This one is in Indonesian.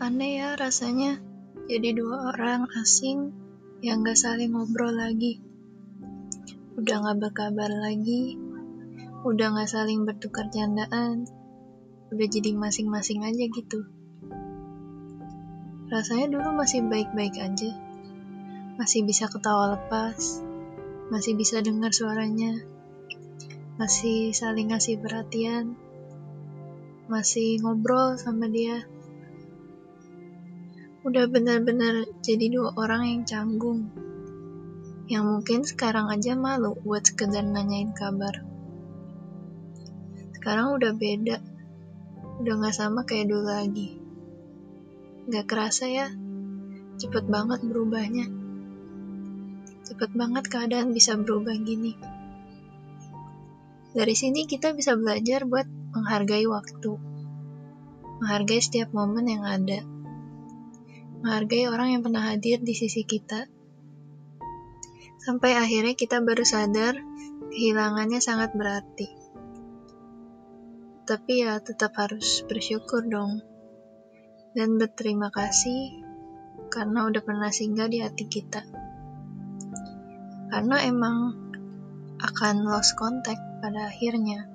Aneh ya rasanya. Jadi dua orang asing yang gak saling ngobrol lagi. Udah gak berkabar lagi, udah gak saling bertukar candaan, udah jadi masing-masing aja gitu. Rasanya dulu masih baik-baik aja, masih bisa ketawa lepas, masih bisa dengar suaranya, masih saling ngasih perhatian, masih ngobrol sama dia udah benar-benar jadi dua orang yang canggung. Yang mungkin sekarang aja malu buat sekedar nanyain kabar. Sekarang udah beda. Udah gak sama kayak dulu lagi. Gak kerasa ya cepet banget berubahnya. Cepet banget keadaan bisa berubah gini. Dari sini kita bisa belajar buat menghargai waktu. Menghargai setiap momen yang ada menghargai orang yang pernah hadir di sisi kita. Sampai akhirnya kita baru sadar kehilangannya sangat berarti. Tapi ya tetap harus bersyukur dong. Dan berterima kasih karena udah pernah singgah di hati kita. Karena emang akan lost contact pada akhirnya.